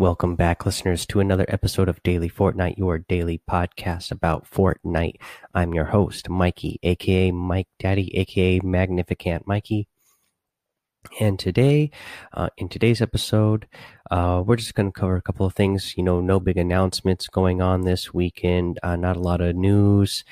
Welcome back, listeners, to another episode of Daily Fortnite, your daily podcast about Fortnite. I'm your host, Mikey, aka Mike Daddy, aka Magnificent Mikey. And today, uh, in today's episode, uh, we're just going to cover a couple of things. You know, no big announcements going on this weekend, uh, not a lot of news.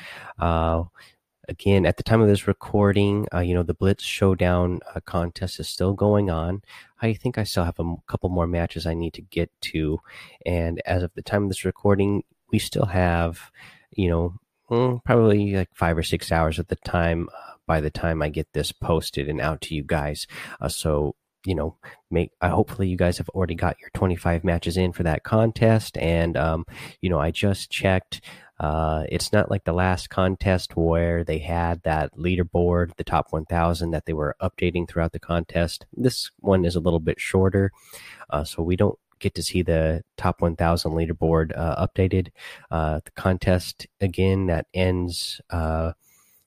Again, at the time of this recording, uh, you know, the Blitz Showdown uh, contest is still going on. I think I still have a couple more matches I need to get to. And as of the time of this recording, we still have, you know, mm, probably like five or six hours at the time uh, by the time I get this posted and out to you guys. Uh, so, you know, make uh, hopefully you guys have already got your 25 matches in for that contest. And, um, you know, I just checked. Uh, it's not like the last contest where they had that leaderboard, the top 1000 that they were updating throughout the contest. This one is a little bit shorter, uh, so we don't get to see the top 1000 leaderboard uh, updated. Uh, the contest, again, that ends, uh,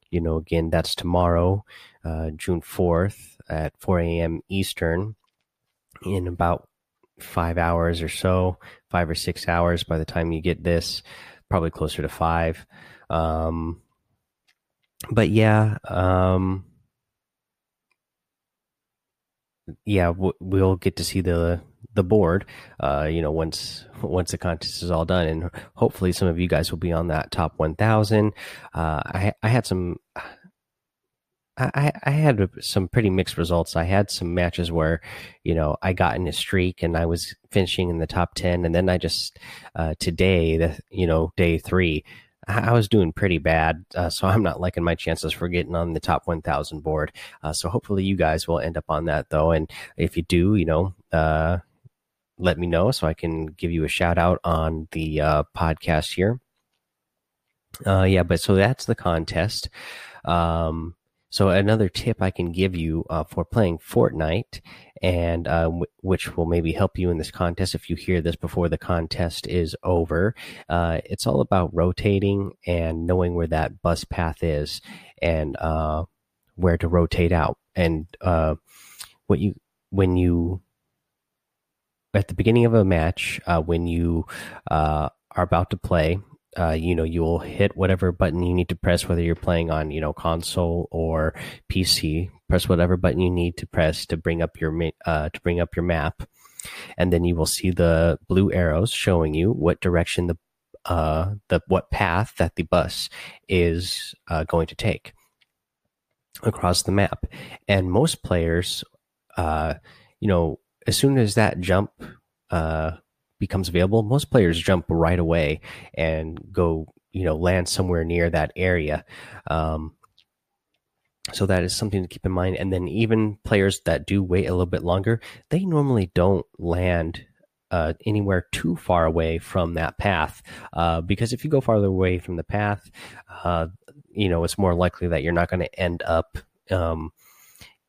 you know, again, that's tomorrow, uh, June 4th at 4 a.m. Eastern in about five hours or so, five or six hours by the time you get this probably closer to five. Um, but yeah, um, yeah, we'll get to see the the board. Uh, you know, once once the contest is all done, and hopefully some of you guys will be on that top one thousand. Uh, I I had some I, I had some pretty mixed results. I had some matches where, you know, I got in a streak and I was finishing in the top 10. And then I just, uh, today, the, you know, day three, I was doing pretty bad. Uh, so I'm not liking my chances for getting on the top 1000 board. Uh, so hopefully you guys will end up on that though. And if you do, you know, uh, let me know so I can give you a shout out on the uh, podcast here. Uh, yeah, but so that's the contest. Um, so another tip I can give you uh, for playing Fortnite, and uh, which will maybe help you in this contest if you hear this before the contest is over, uh, it's all about rotating and knowing where that bus path is and uh, where to rotate out. And uh, what you when you at the beginning of a match, uh, when you are about to play, uh, you know you'll hit whatever button you need to press whether you're playing on you know console or pc press whatever button you need to press to bring up your uh, to bring up your map. And then you will see the blue arrows showing you what direction the uh the what path that the bus is uh, going to take across the map. And most players uh you know as soon as that jump uh becomes available, most players jump right away and go, you know, land somewhere near that area. Um, so that is something to keep in mind. And then even players that do wait a little bit longer, they normally don't land uh, anywhere too far away from that path. Uh, because if you go farther away from the path, uh, you know, it's more likely that you're not going to end up um,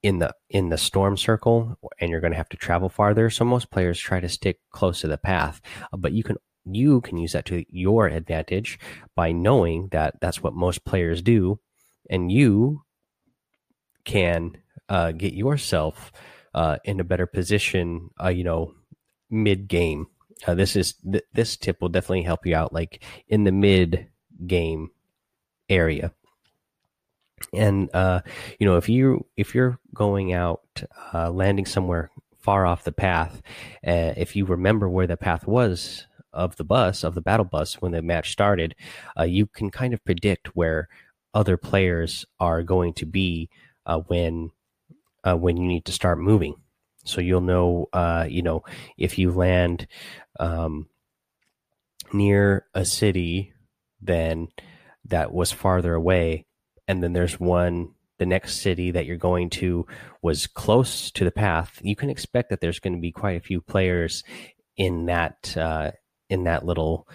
in the in the storm circle and you're going to have to travel farther. So most players try to stick close to the path uh, but you can you can use that to your advantage by knowing that that's what most players do and you can uh, get yourself uh, in a better position uh, you know mid game uh, this is th this tip will definitely help you out like in the mid game area and uh, you know if you if you're going out uh, landing somewhere far off the path uh, if you remember where the path was of the bus of the battle bus when the match started uh, you can kind of predict where other players are going to be uh, when uh, when you need to start moving. So you'll know you know if you land um, near a city then that was farther away and then there's one the next city that you're going to was close to the path you can expect that there's going to be quite a few players in that uh, in that little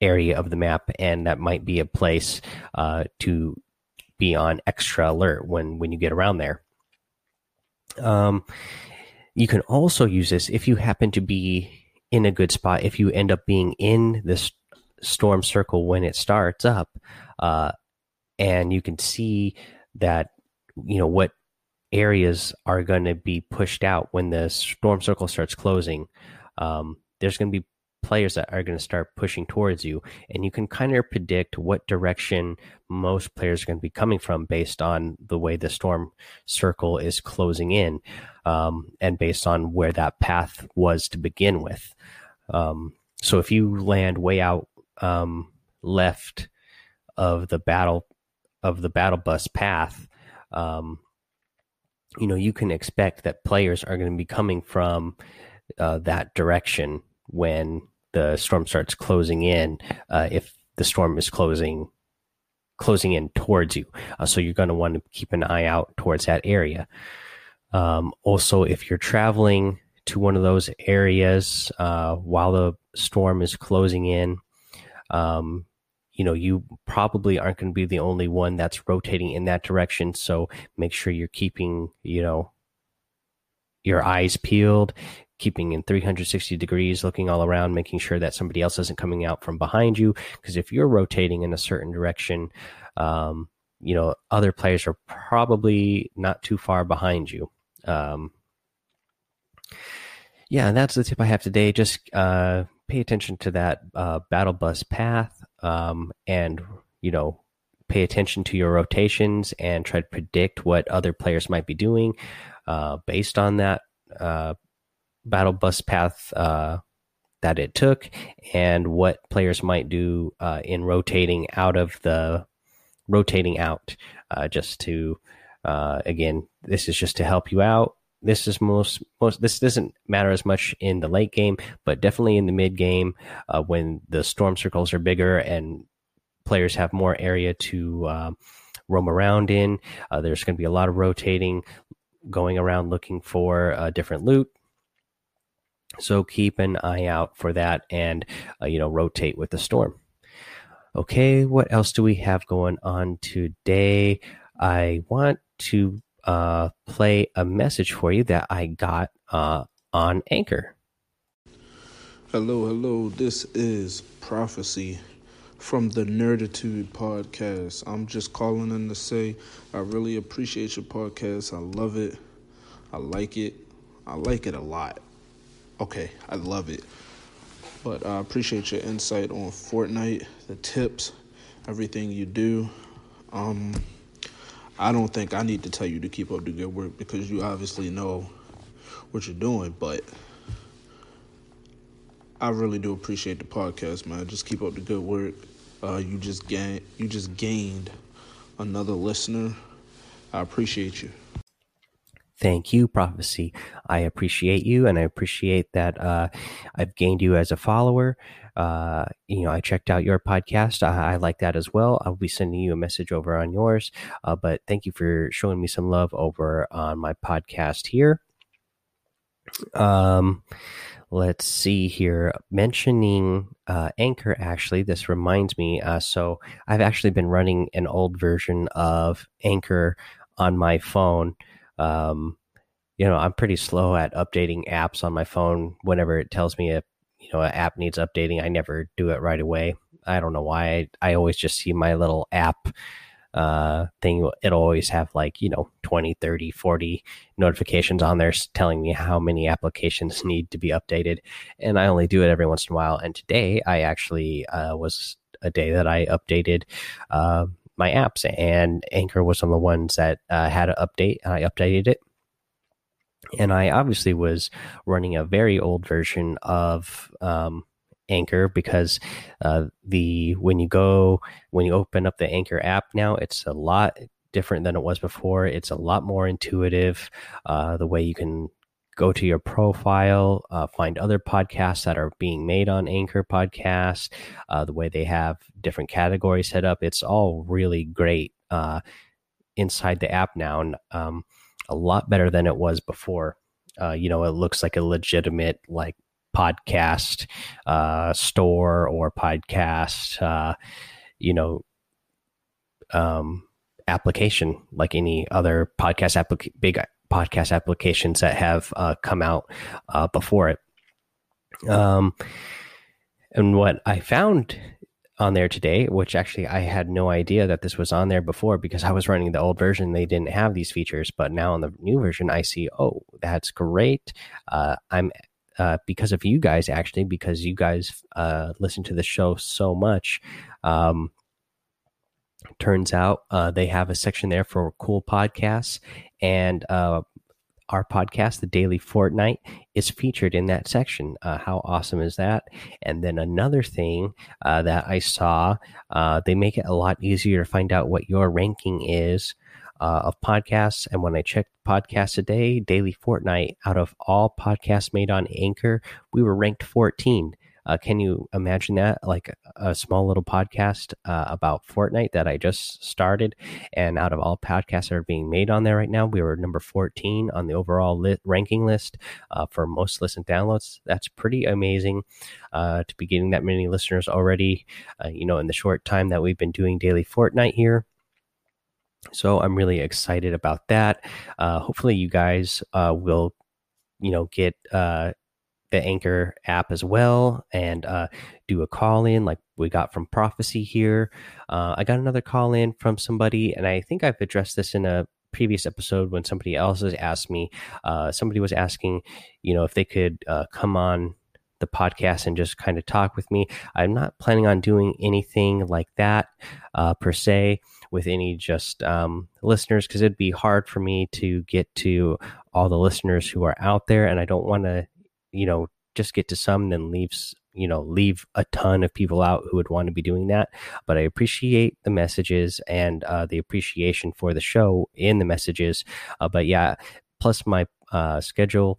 area of the map and that might be a place uh, to be on extra alert when when you get around there. Um, you can also use this if you happen to be in a good spot if you end up being in this storm circle when it starts up uh, and you can see that you know what areas are going to be pushed out when the storm circle starts closing. Um, there's going to be players that are going to start pushing towards you and you can kind of predict what direction most players are going to be coming from based on the way the storm circle is closing in um, and based on where that path was to begin with um, so if you land way out um, left of the battle of the battle bus path um, you know you can expect that players are going to be coming from uh, that direction when the storm starts closing in uh, if the storm is closing closing in towards you. Uh, so you're going to want to keep an eye out towards that area. Um, also, if you're traveling to one of those areas uh, while the storm is closing in, um, you know, you probably aren't going to be the only one that's rotating in that direction. So make sure you're keeping, you know, your eyes peeled keeping in 360 degrees, looking all around, making sure that somebody else isn't coming out from behind you. Because if you're rotating in a certain direction, um, you know, other players are probably not too far behind you. Um, yeah, and that's the tip I have today. Just uh, pay attention to that uh, battle bus path um, and, you know, pay attention to your rotations and try to predict what other players might be doing uh, based on that uh, battle bus path uh, that it took and what players might do uh, in rotating out of the rotating out uh, just to uh, again this is just to help you out this is most most this doesn't matter as much in the late game but definitely in the mid game uh, when the storm circles are bigger and players have more area to um, roam around in uh, there's going to be a lot of rotating going around looking for different loot so keep an eye out for that and, uh, you know, rotate with the storm. Okay, what else do we have going on today? I want to uh, play a message for you that I got uh, on Anchor. Hello, hello. This is Prophecy from the Nerditude podcast. I'm just calling in to say I really appreciate your podcast. I love it. I like it. I like it a lot okay, I love it. But I appreciate your insight on Fortnite, the tips, everything you do. Um, I don't think I need to tell you to keep up the good work because you obviously know what you're doing, but I really do appreciate the podcast, man. Just keep up the good work. Uh, you just gain, you just gained another listener. I appreciate you. Thank you, Prophecy. I appreciate you, and I appreciate that uh, I've gained you as a follower. Uh, you know, I checked out your podcast. I, I, like that as well. I'll be sending you a message over on yours. Uh, but thank you for showing me some love over on my podcast here. Um, let's see here. Mentioning uh, Anchor, actually, this reminds me. Uh, so I've actually been running an old version of Anchor on my phone um, you know, I'm pretty slow at updating apps on my phone. Whenever it tells me a you know an app needs updating, I never do it right away. I don't know why. I, I always just see my little app uh, thing. It'll always have like, you know, 20, 30, 40 notifications on there telling me how many applications need to be updated. And I only do it every once in a while. And today I actually uh, was a day that I updated uh, my apps, and Anchor was one of the ones that uh, had an update, and I updated it. And I obviously was running a very old version of um, Anchor because uh, the when you go when you open up the Anchor app now, it's a lot different than it was before. It's a lot more intuitive. Uh, the way you can go to your profile, uh, find other podcasts that are being made on Anchor Podcasts, uh, the way they have different categories set up. It's all really great uh, inside the app now, and um, a lot better than it was before. Uh, you know, it looks like a legitimate like podcast uh, store or podcast, uh, you know, um, application like any other podcast application, big podcast applications that have uh, come out uh, before it. Um, and what I found on there today, which actually I had no idea that this was on there before because I was running the old version. They didn't have these features, but now on the new version, I see, oh, that's great. Uh, I'm uh, because of you guys, actually, because you guys uh, listen to the show so much. Um, turns out uh, they have a section there for cool podcasts, and uh, our podcast, The Daily Fortnite, is featured in that section. Uh, how awesome is that? And then another thing uh, that I saw, uh, they make it a lot easier to find out what your ranking is uh, of podcasts. And when I checked podcasts today, Daily Fortnite, out of all podcasts made on Anchor, we were ranked 14. Uh, can you imagine that? Like a small little podcast uh, about Fortnite that I just started, and out of all podcasts that are being made on there right now, we were number 14 on the overall ranking list uh, for most listened downloads. That's pretty amazing uh, to be getting that many listeners already. Uh, you know, in the short time that we've been doing daily Fortnite here. So I'm really excited about that. Uh, hopefully, you guys will, you know, get the Anchor app as well and uh, do a call in like we got from Prophecy here. Uh, I got another call in from somebody, and I think I've addressed this in a previous episode when somebody else has asked me. Uh, somebody was asking, you know, if they could uh, come on the podcast and just kind of talk with me. I'm not planning on doing anything like that uh, per se with any just um, listeners because it'd be hard for me to get to all the listeners who are out there, and I don't want to you know just get to some then leaves you know leave a ton of people out who would want to be doing that. But i appreciate the messages and uh, the appreciation for the show in the messages. Uh, but yeah plus my uh, schedule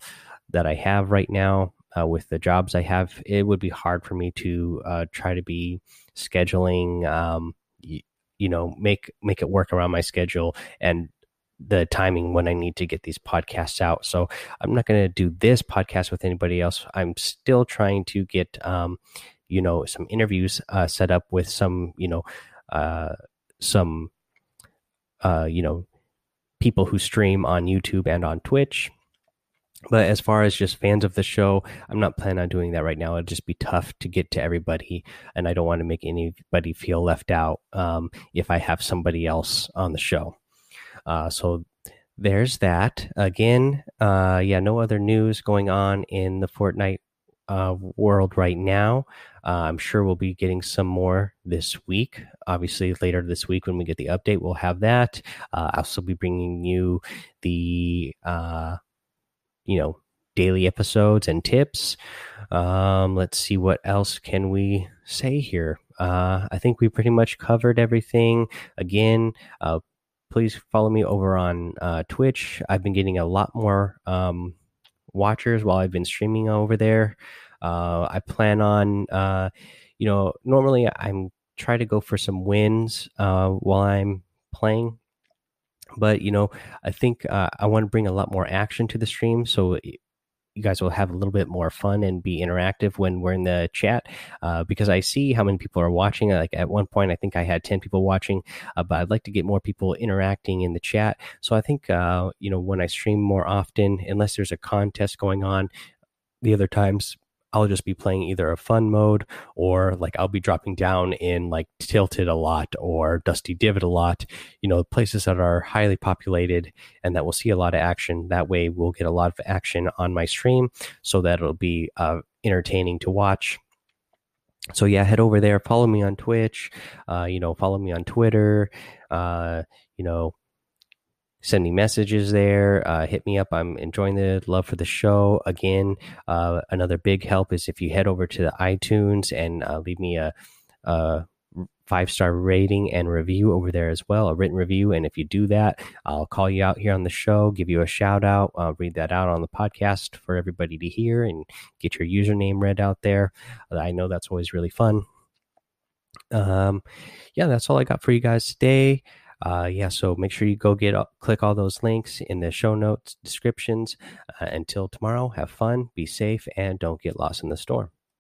that i have right now uh, with the jobs i have it would be hard for me to uh, try to be scheduling um, you know make make it work around my schedule and the timing when I need to get these podcasts out. So I'm not going to do this podcast with anybody else. I'm still trying to get, um, you know, some interviews uh, set up with some, you know, uh, some, uh, you know, people who stream on YouTube and on Twitch. But as far as just fans of the show, I'm not planning on doing that right now. It'd just be tough to get to everybody, and I don't want to make anybody feel left out um, if I have somebody else on the show. Uh, so there's that. Again, uh, yeah, no other news going on in the Fortnite uh, world right now. Uh, I'm sure we'll be getting some more this week. Obviously, later this week when we get the update, we'll have that. Uh, I'll still be bringing you the, uh, you know, daily episodes and tips. Um, let's see what else can we say here. Uh, I think we pretty much covered everything. Again, uh, please follow me over on uh, Twitch. I've been getting a lot more um, watchers while I've been streaming over there. Uh, I plan on, uh, you know, normally I'm try to go for some wins uh, while I'm playing, but you know, I think uh, I want to bring a lot more action to the stream. So you guys will have a little bit more fun and be interactive when we're in the chat uh, because I see how many people are watching. Like at one point, I think I had 10 people watching, uh, but I'd like to get more people interacting in the chat. So I think, uh, you know, when I stream more often, unless there's a contest going on, the other times I'll just be playing either a fun mode or like I'll be dropping down in like Tilted a lot or Dusty Divot a lot, you know, places that are highly populated and that will see a lot of action. That way we'll get a lot of action on my stream so that it'll be uh, entertaining to watch. So yeah, head over there, follow me on Twitch, uh, you know, follow me on Twitter, uh, you know, send me messages there. Uh, hit me up. I'm enjoying the love for the show. Again, uh, another big help is if you head over to the iTunes and uh, leave me a, a five star rating and review over there as well, a written review. And if you do that, I'll call you out here on the show, give you a shout out, read that out on the podcast for everybody to hear and get your username read out there. I know that's always really fun. Um, yeah, that's all I got for you guys today uh, yeah, so make sure you go get click all those links in the show notes descriptions. Uh, until tomorrow, have fun, be safe, and don't get lost in the storm.